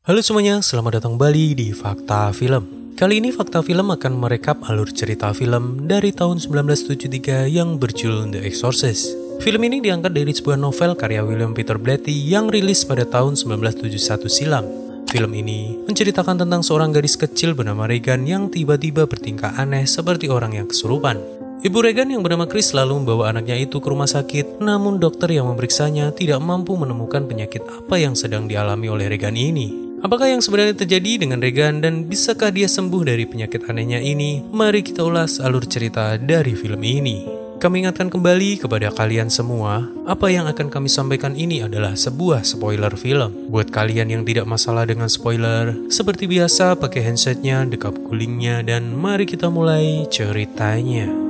Halo semuanya, selamat datang kembali di Fakta Film. Kali ini Fakta Film akan merekap alur cerita film dari tahun 1973 yang berjudul The Exorcist. Film ini diangkat dari sebuah novel karya William Peter Blatty yang rilis pada tahun 1971 silam. Film ini menceritakan tentang seorang gadis kecil bernama Regan yang tiba-tiba bertingkah aneh seperti orang yang kesurupan. Ibu Regan yang bernama Chris lalu membawa anaknya itu ke rumah sakit, namun dokter yang memeriksanya tidak mampu menemukan penyakit apa yang sedang dialami oleh Regan ini. Apakah yang sebenarnya terjadi dengan Regan dan bisakah dia sembuh dari penyakit anehnya ini? Mari kita ulas alur cerita dari film ini. Kami ingatkan kembali kepada kalian semua, apa yang akan kami sampaikan ini adalah sebuah spoiler film. Buat kalian yang tidak masalah dengan spoiler, seperti biasa pakai handsetnya, dekap gulingnya, dan mari kita mulai ceritanya.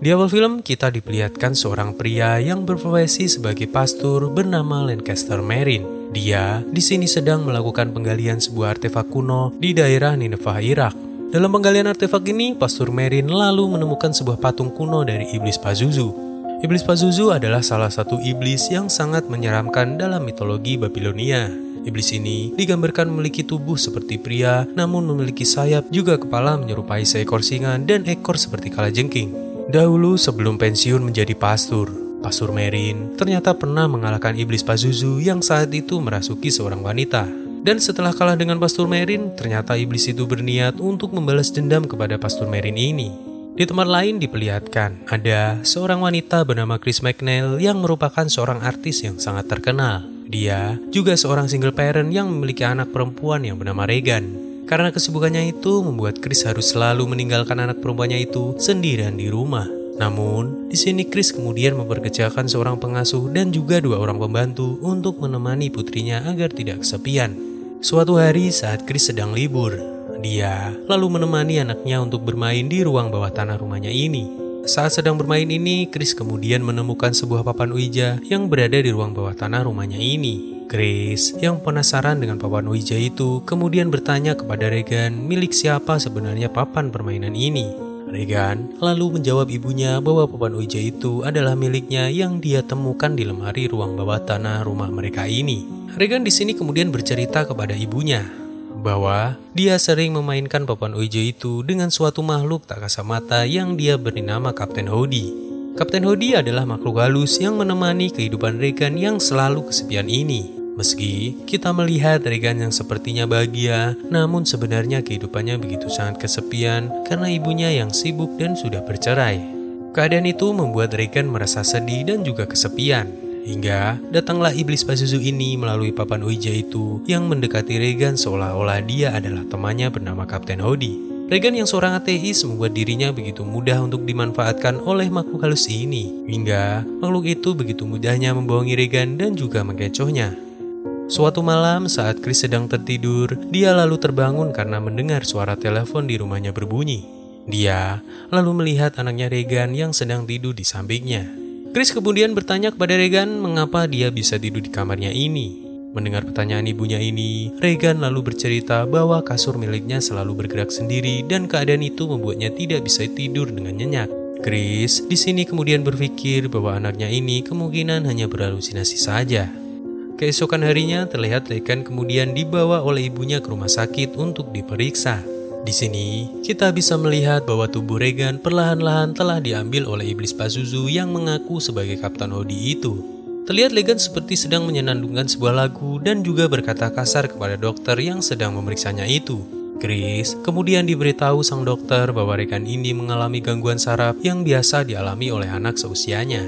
Di awal film, kita diperlihatkan seorang pria yang berprofesi sebagai pastor bernama Lancaster Marin. Dia di sini sedang melakukan penggalian sebuah artefak kuno di daerah Nineveh, Irak. Dalam penggalian artefak ini, Pastor Marin lalu menemukan sebuah patung kuno dari iblis Pazuzu. Iblis Pazuzu adalah salah satu iblis yang sangat menyeramkan dalam mitologi Babilonia. Iblis ini digambarkan memiliki tubuh seperti pria, namun memiliki sayap juga kepala menyerupai seekor singa dan ekor seperti kalajengking. Dahulu sebelum pensiun menjadi pastor, Pastor Merin ternyata pernah mengalahkan iblis Pazuzu yang saat itu merasuki seorang wanita. Dan setelah kalah dengan Pastor Merin, ternyata iblis itu berniat untuk membalas dendam kepada Pastor Merin ini. Di tempat lain diperlihatkan ada seorang wanita bernama Chris McNeil yang merupakan seorang artis yang sangat terkenal. Dia juga seorang single parent yang memiliki anak perempuan yang bernama Regan. Karena kesibukannya itu membuat Chris harus selalu meninggalkan anak perempuannya itu sendirian di rumah. Namun, di sini Chris kemudian memperkerjakan seorang pengasuh dan juga dua orang pembantu untuk menemani putrinya agar tidak kesepian. Suatu hari saat Chris sedang libur, dia lalu menemani anaknya untuk bermain di ruang bawah tanah rumahnya ini. Saat sedang bermain ini, Chris kemudian menemukan sebuah papan Ouija yang berada di ruang bawah tanah rumahnya ini. Grace yang penasaran dengan papan Ouija itu kemudian bertanya kepada Regan milik siapa sebenarnya papan permainan ini. Regan lalu menjawab ibunya bahwa papan Ouija itu adalah miliknya yang dia temukan di lemari ruang bawah tanah rumah mereka ini. Regan di sini kemudian bercerita kepada ibunya bahwa dia sering memainkan papan Ouija itu dengan suatu makhluk tak kasat mata yang dia beri nama Kapten Howdy. Kapten Howdy adalah makhluk halus yang menemani kehidupan Regan yang selalu kesepian ini. Meski kita melihat Regan yang sepertinya bahagia, namun sebenarnya kehidupannya begitu sangat kesepian karena ibunya yang sibuk dan sudah bercerai. Keadaan itu membuat Regan merasa sedih dan juga kesepian. Hingga datanglah iblis Pazuzu ini melalui papan Ouija itu yang mendekati Regan seolah-olah dia adalah temannya bernama Kapten Howdy. Regan yang seorang ateis membuat dirinya begitu mudah untuk dimanfaatkan oleh makhluk halus ini, hingga makhluk itu begitu mudahnya membohongi Regan dan juga mengecohnya. Suatu malam saat Chris sedang tertidur, dia lalu terbangun karena mendengar suara telepon di rumahnya berbunyi. Dia lalu melihat anaknya Regan yang sedang tidur di sampingnya. Chris kemudian bertanya kepada Regan mengapa dia bisa tidur di kamarnya ini. Mendengar pertanyaan ibunya ini, Regan lalu bercerita bahwa kasur miliknya selalu bergerak sendiri dan keadaan itu membuatnya tidak bisa tidur dengan nyenyak. Chris di sini kemudian berpikir bahwa anaknya ini kemungkinan hanya berhalusinasi saja. Keesokan harinya terlihat Regan kemudian dibawa oleh ibunya ke rumah sakit untuk diperiksa. Di sini, kita bisa melihat bahwa tubuh Regan perlahan-lahan telah diambil oleh iblis Pazuzu yang mengaku sebagai Kapten Hodi itu. Terlihat Regan seperti sedang menyenandungkan sebuah lagu dan juga berkata kasar kepada dokter yang sedang memeriksanya itu. Chris kemudian diberitahu sang dokter bahwa Regan ini mengalami gangguan saraf yang biasa dialami oleh anak seusianya.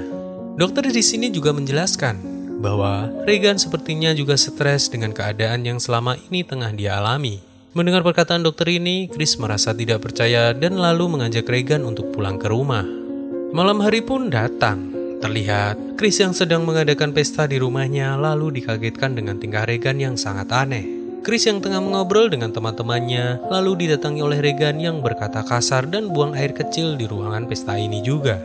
Dokter di sini juga menjelaskan bahwa Regan sepertinya juga stres dengan keadaan yang selama ini tengah dia alami. Mendengar perkataan dokter ini, Chris merasa tidak percaya dan lalu mengajak Regan untuk pulang ke rumah. Malam hari pun datang. Terlihat, Chris yang sedang mengadakan pesta di rumahnya lalu dikagetkan dengan tingkah Regan yang sangat aneh. Chris yang tengah mengobrol dengan teman-temannya lalu didatangi oleh Regan yang berkata kasar dan buang air kecil di ruangan pesta ini juga.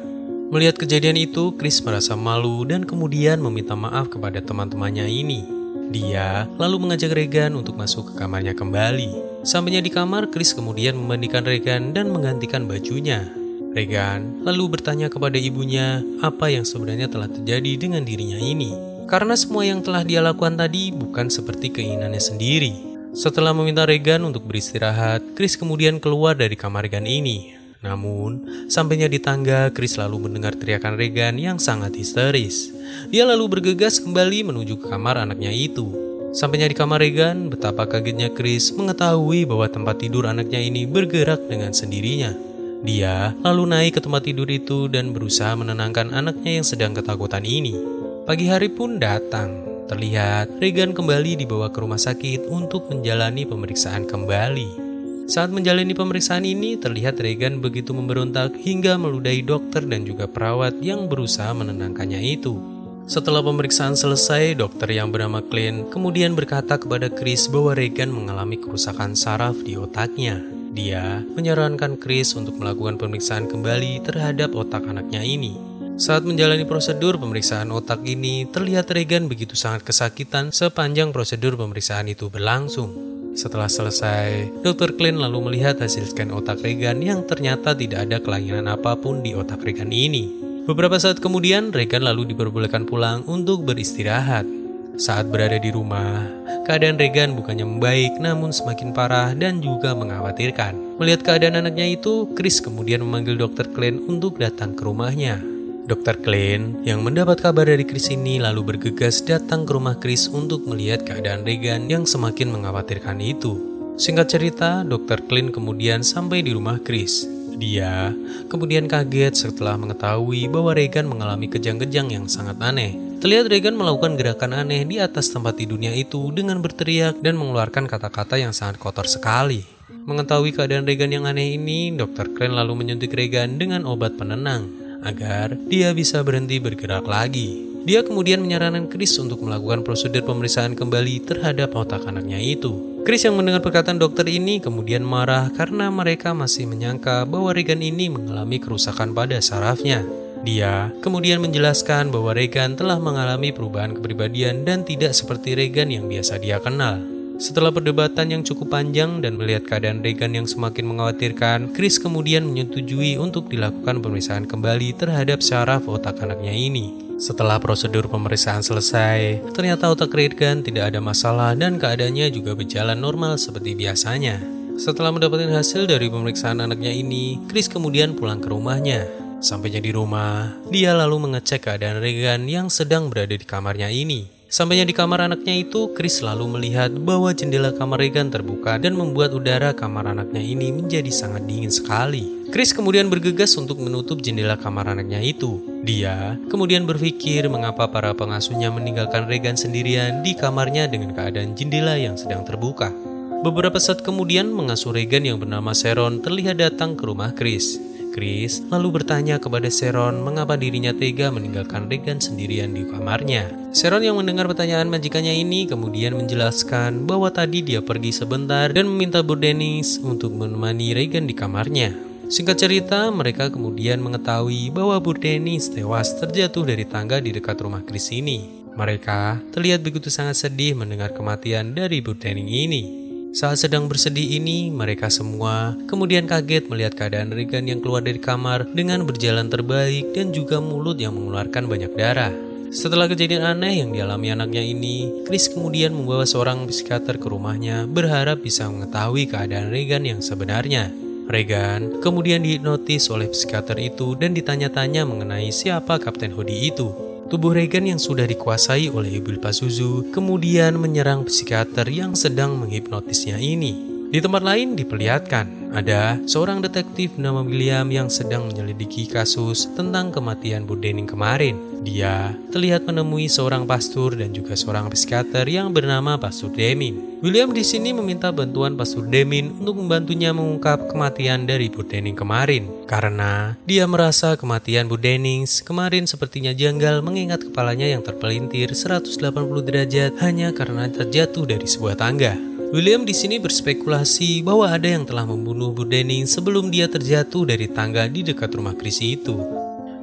Melihat kejadian itu, Chris merasa malu dan kemudian meminta maaf kepada teman-temannya ini. Dia lalu mengajak Regan untuk masuk ke kamarnya kembali. Sampainya di kamar, Chris kemudian memandikan Regan dan menggantikan bajunya. Regan lalu bertanya kepada ibunya apa yang sebenarnya telah terjadi dengan dirinya ini. karena semua yang telah dia lakukan tadi bukan seperti keinginannya sendiri. Setelah meminta Regan untuk beristirahat, Chris kemudian keluar dari kamar Regan ini. Namun, sampainya di tangga, Chris lalu mendengar teriakan Regan yang sangat histeris. Dia lalu bergegas kembali menuju ke kamar anaknya itu. Sampainya di kamar Regan, betapa kagetnya Chris mengetahui bahwa tempat tidur anaknya ini bergerak dengan sendirinya. Dia lalu naik ke tempat tidur itu dan berusaha menenangkan anaknya yang sedang ketakutan ini. Pagi hari pun datang. Terlihat Regan kembali dibawa ke rumah sakit untuk menjalani pemeriksaan kembali. Saat menjalani pemeriksaan ini, terlihat Regan begitu memberontak hingga meludahi dokter dan juga perawat yang berusaha menenangkannya itu. Setelah pemeriksaan selesai, dokter yang bernama Clint kemudian berkata kepada Chris bahwa Regan mengalami kerusakan saraf di otaknya. Dia menyarankan Chris untuk melakukan pemeriksaan kembali terhadap otak anaknya ini. Saat menjalani prosedur pemeriksaan otak ini, terlihat Regan begitu sangat kesakitan sepanjang prosedur pemeriksaan itu berlangsung. Setelah selesai, Dr. Klein lalu melihat hasil scan otak Regan yang ternyata tidak ada kelainan apa pun di otak Regan ini. Beberapa saat kemudian, Regan lalu diperbolehkan pulang untuk beristirahat. Saat berada di rumah, keadaan Regan bukannya membaik namun semakin parah dan juga mengkhawatirkan. Melihat keadaan anaknya itu, Chris kemudian memanggil Dr. Klein untuk datang ke rumahnya. Dr. Klein yang mendapat kabar dari Chris ini lalu bergegas datang ke rumah Chris untuk melihat keadaan Regan yang semakin mengkhawatirkan itu. Singkat cerita, Dr. Klein kemudian sampai di rumah Chris. Dia kemudian kaget setelah mengetahui bahwa Regan mengalami kejang-kejang yang sangat aneh. Terlihat Regan melakukan gerakan aneh di atas tempat tidurnya itu dengan berteriak dan mengeluarkan kata-kata yang sangat kotor sekali. Mengetahui keadaan Regan yang aneh ini, Dr. Klein lalu menyuntik Regan dengan obat penenang agar dia bisa berhenti bergerak lagi. Dia kemudian menyarankan Chris untuk melakukan prosedur pemeriksaan kembali terhadap otak anaknya itu. Chris yang mendengar perkataan dokter ini kemudian marah karena mereka masih menyangka bahwa Regan ini mengalami kerusakan pada sarafnya. Dia kemudian menjelaskan bahwa Regan telah mengalami perubahan kepribadian dan tidak seperti Regan yang biasa dia kenal. Setelah perdebatan yang cukup panjang dan melihat keadaan Regan yang semakin mengkhawatirkan, Chris kemudian menyetujui untuk dilakukan pemeriksaan kembali terhadap syaraf otak anaknya ini. Setelah prosedur pemeriksaan selesai, ternyata otak Regan tidak ada masalah dan keadaannya juga berjalan normal seperti biasanya. Setelah mendapatkan hasil dari pemeriksaan anaknya ini, Chris kemudian pulang ke rumahnya. Sampainya di rumah, dia lalu mengecek keadaan Regan yang sedang berada di kamarnya ini. Sampainya di kamar anaknya itu, Chris selalu melihat bahwa jendela kamar Regan terbuka dan membuat udara kamar anaknya ini menjadi sangat dingin sekali. Chris kemudian bergegas untuk menutup jendela kamar anaknya itu. Dia kemudian berpikir mengapa para pengasuhnya meninggalkan Regan sendirian di kamarnya dengan keadaan jendela yang sedang terbuka. Beberapa saat kemudian, mengasuh Regan yang bernama Sharon terlihat datang ke rumah Chris. Chris lalu bertanya kepada Sharon mengapa dirinya tega meninggalkan Regan sendirian di kamarnya. Sharon yang mendengar pertanyaan majikannya ini kemudian menjelaskan bahwa tadi dia pergi sebentar dan meminta Bu Dennis untuk menemani Regan di kamarnya. Singkat cerita, mereka kemudian mengetahui bahwa Bu Dennis tewas terjatuh dari tangga di dekat rumah Chris ini. Mereka terlihat begitu sangat sedih mendengar kematian dari Bu Dennis ini. Saat sedang bersedih ini, mereka semua kemudian kaget melihat keadaan Regan yang keluar dari kamar dengan berjalan terbalik dan juga mulut yang mengeluarkan banyak darah. Setelah kejadian aneh yang dialami anaknya ini, Chris kemudian membawa seorang psikiater ke rumahnya berharap bisa mengetahui keadaan Regan yang sebenarnya. Regan kemudian dihipnotis oleh psikiater itu dan ditanya-tanya mengenai siapa Kapten Hodi itu. Tubuh Regan yang sudah dikuasai oleh Ibu Pazuzu kemudian menyerang psikiater yang sedang menghipnotisnya ini. Di tempat lain diperlihatkan ada seorang detektif nama William yang sedang menyelidiki kasus tentang kematian Bu Dening kemarin. Dia terlihat menemui seorang pastor dan juga seorang psikiater yang bernama Pastor Demin. William di sini meminta bantuan Pastor Demin untuk membantunya mengungkap kematian dari Bu Dening kemarin. Karena dia merasa kematian Bu Dennings kemarin sepertinya janggal mengingat kepalanya yang terpelintir 180 derajat hanya karena terjatuh dari sebuah tangga. William di sini berspekulasi bahwa ada yang telah membunuh Bu Dennings sebelum dia terjatuh dari tangga di dekat rumah Chrissy itu.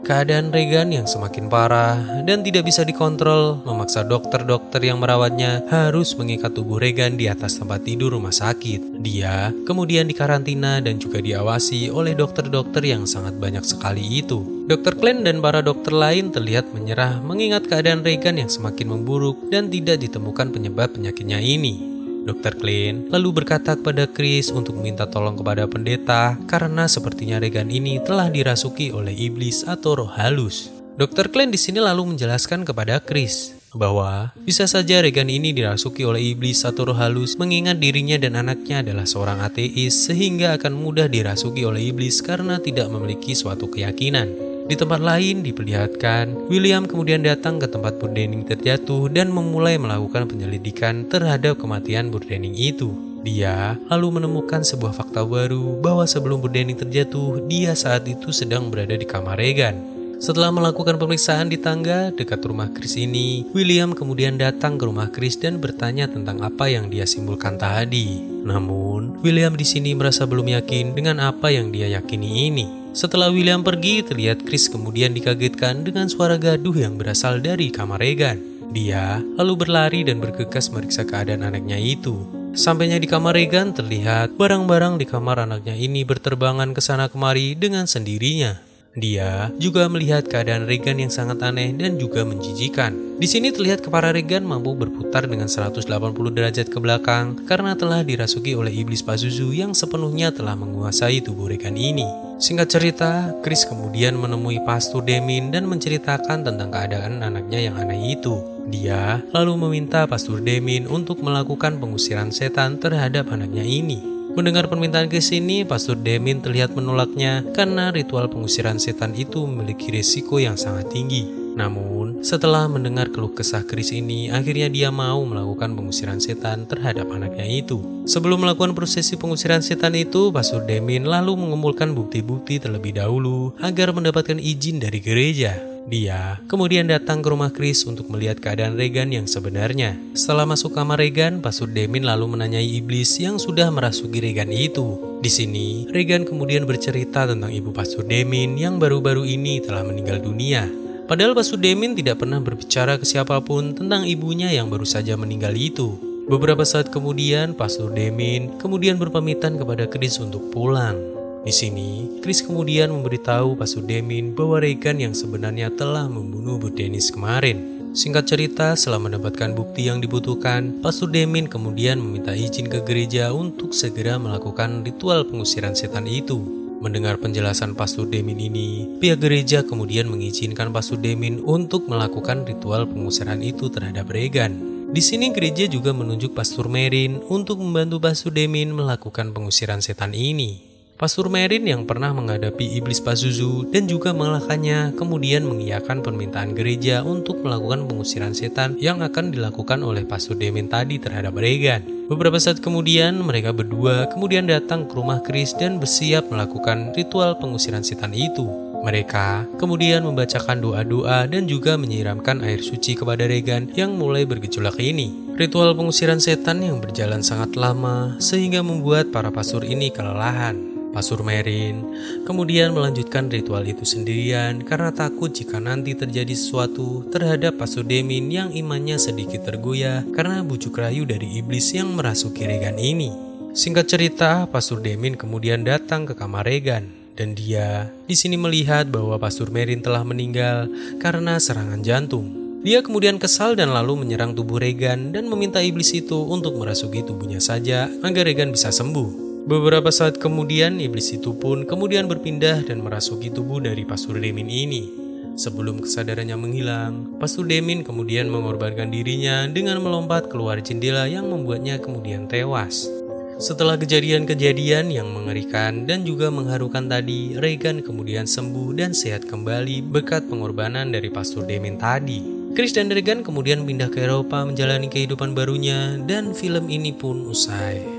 Keadaan Regan yang semakin parah dan tidak bisa dikontrol memaksa dokter-dokter yang merawatnya harus mengikat tubuh Regan di atas tempat tidur rumah sakit. Dia kemudian dikarantina dan juga diawasi oleh dokter-dokter yang sangat banyak sekali itu. Dokter Glenn dan para dokter lain terlihat menyerah mengingat keadaan Regan yang semakin memburuk dan tidak ditemukan penyebab penyakitnya ini. Dr. Klein lalu berkata kepada Chris untuk meminta tolong kepada pendeta karena sepertinya Regan ini telah dirasuki oleh iblis atau roh halus. Dr. Klein di sini lalu menjelaskan kepada Chris bahwa bisa saja Regan ini dirasuki oleh iblis atau roh halus mengingat dirinya dan anaknya adalah seorang ateis sehingga akan mudah dirasuki oleh iblis karena tidak memiliki suatu keyakinan. Di tempat lain diperlihatkan, William kemudian datang ke tempat Burdening terjatuh dan memulai melakukan penyelidikan terhadap kematian Burdening itu. Dia lalu menemukan sebuah fakta baru bahwa sebelum Burdening terjatuh, dia saat itu sedang berada di kamar Regan. Setelah melakukan pemeriksaan di tangga dekat rumah Chris ini, William kemudian datang ke rumah Chris dan bertanya tentang apa yang dia simpulkan tadi. Namun, William di sini merasa belum yakin dengan apa yang dia yakini ini. Setelah William pergi, terlihat Chris kemudian dikagetkan dengan suara gaduh yang berasal dari kamar Regan. Dia lalu berlari dan bergegas meriksa keadaan anaknya itu. Sampainya di kamar Regan, terlihat barang-barang di kamar anaknya ini berterbangan ke sana kemari dengan sendirinya. Dia juga melihat keadaan Regan yang sangat aneh dan juga menjijikan. Di sini terlihat kepala Regan mampu berputar dengan 180 derajat ke belakang karena telah dirasuki oleh iblis Pazuzu yang sepenuhnya telah menguasai tubuh Regan ini. Singkat cerita, Chris kemudian menemui Pastor Demin dan menceritakan tentang keadaan anaknya yang aneh itu. Dia lalu meminta Pastor Demin untuk melakukan pengusiran setan terhadap anaknya ini. Mendengar permintaan ke sini, Pastor Demin terlihat menolaknya karena ritual pengusiran setan itu memiliki risiko yang sangat tinggi. Namun, setelah mendengar keluh kesah Chris ini, akhirnya dia mau melakukan pengusiran setan terhadap anaknya itu. Sebelum melakukan prosesi pengusiran setan itu, Pastor Demin lalu mengumpulkan bukti-bukti terlebih dahulu agar mendapatkan izin dari gereja. Dia kemudian datang ke rumah Chris untuk melihat keadaan Regan yang sebenarnya. Setelah masuk kamar Regan, Pastor Demin lalu menanyai iblis yang sudah merasuki Regan itu. Di sini, Regan kemudian bercerita tentang ibu Pastor Demin yang baru-baru ini telah meninggal dunia. Padahal Pastor Demin tidak pernah berbicara ke siapa pun tentang ibunya yang baru saja meninggal itu. Beberapa saat kemudian, Pastor Demin kemudian berpamitan kepada Chris untuk pulang. Di sini, Chris kemudian memberitahu Pastor Demin bahwa Regan yang sebenarnya telah membunuh Bu Dennis kemarin. Singkat cerita, setelah mendapatkan bukti yang dibutuhkan, Pastor Demin kemudian meminta izin ke gereja untuk segera melakukan ritual pengusiran setan itu. Mendengar penjelasan Pastor Demin ini, pihak gereja kemudian mengizinkan Pastor Demin untuk melakukan ritual pengusiran itu terhadap Regan. Di sini gereja juga menunjuk Pastor Merin untuk membantu Pastor Demin melakukan pengusiran setan ini. Pastor Merin yang pernah menghadapi iblis Pazuzu dan juga mengalahkannya kemudian mengiyakan permintaan gereja untuk melakukan pengusiran setan yang akan dilakukan oleh Pastor Demin tadi terhadap Regan. Beberapa saat kemudian mereka berdua kemudian datang ke rumah Chris dan bersiap melakukan ritual pengusiran setan itu. Mereka kemudian membacakan doa-doa dan juga menyiramkan air suci kepada Regan yang mulai bergejolak ini. Ritual pengusiran setan yang berjalan sangat lama sehingga membuat para pastor ini kelelahan. Pasur Merin kemudian melanjutkan ritual itu sendirian karena takut jika nanti terjadi sesuatu terhadap Pasur Demin yang imannya sedikit tergoyah karena bujuk rayu dari iblis yang merasuki Regan ini. Singkat cerita, Pastor Demin kemudian datang ke kamar Regan dan dia di sini melihat bahwa Pastor Merin telah meninggal karena serangan jantung. Dia kemudian kesal dan lalu menyerang tubuh Regan dan meminta iblis itu untuk merasuki tubuhnya saja agar Regan bisa sembuh. Beberapa saat kemudian, iblis itu pun kemudian berpindah dan merasuki tubuh dari Pastor Demin ini. Sebelum kesadarannya menghilang, Pastor Demin kemudian mengorbankan dirinya dengan melompat keluar jendela yang membuatnya kemudian tewas. Setelah kejadian-kejadian yang mengerikan dan juga mengharukan tadi, Regan kemudian sembuh dan sehat kembali berkat pengorbanan dari Pastor Demin tadi. Chris dan Regan kemudian pindah ke Eropa menjalani kehidupan barunya dan film ini pun usai.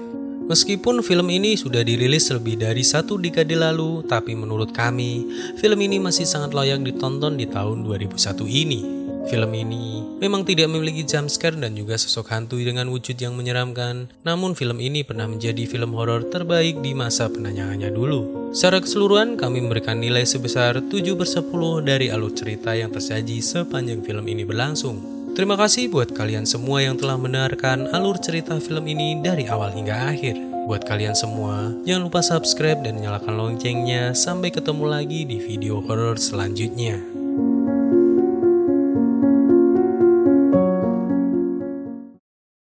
Meskipun film ini sudah dirilis lebih dari satu dekade lalu, tapi menurut kami, film ini masih sangat layak ditonton di tahun 2001 ini. Film ini Memang tidak memiliki jump scare dan juga sosok hantu dengan wujud yang menyeramkan, namun film ini pernah menjadi film horor terbaik di masa penayangannya dulu. Secara keseluruhan, kami memberikan nilai sebesar 7 per 10 dari alur cerita yang tersaji sepanjang film ini berlangsung. Terima kasih buat kalian semua yang telah mendengarkan alur cerita film ini dari awal hingga akhir. Buat kalian semua, jangan lupa subscribe dan nyalakan loncengnya. Sampai ketemu lagi di video horor selanjutnya.